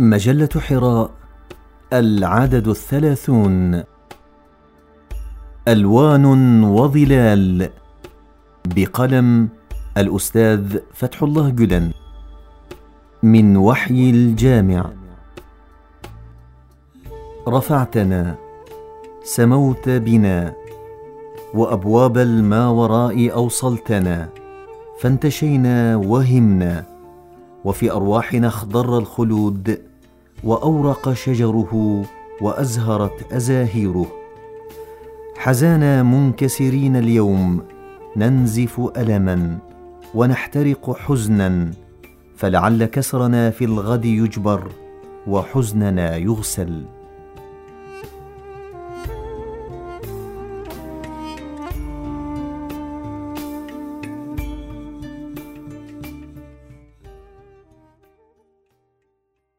مجلة حراء العدد الثلاثون ألوان وظلال بقلم الأستاذ فتح الله جدن من وحي الجامع. رفعتنا سموت بنا وأبواب الماوراء أوصلتنا فانتشينا وهمنا وفي أرواحنا اخضر الخلود وأورق شجره وأزهرت أزاهيره. حزانا منكسرين اليوم ننزف ألما ونحترق حزنا فلعل كسرنا في الغد يجبر وحزننا يغسل.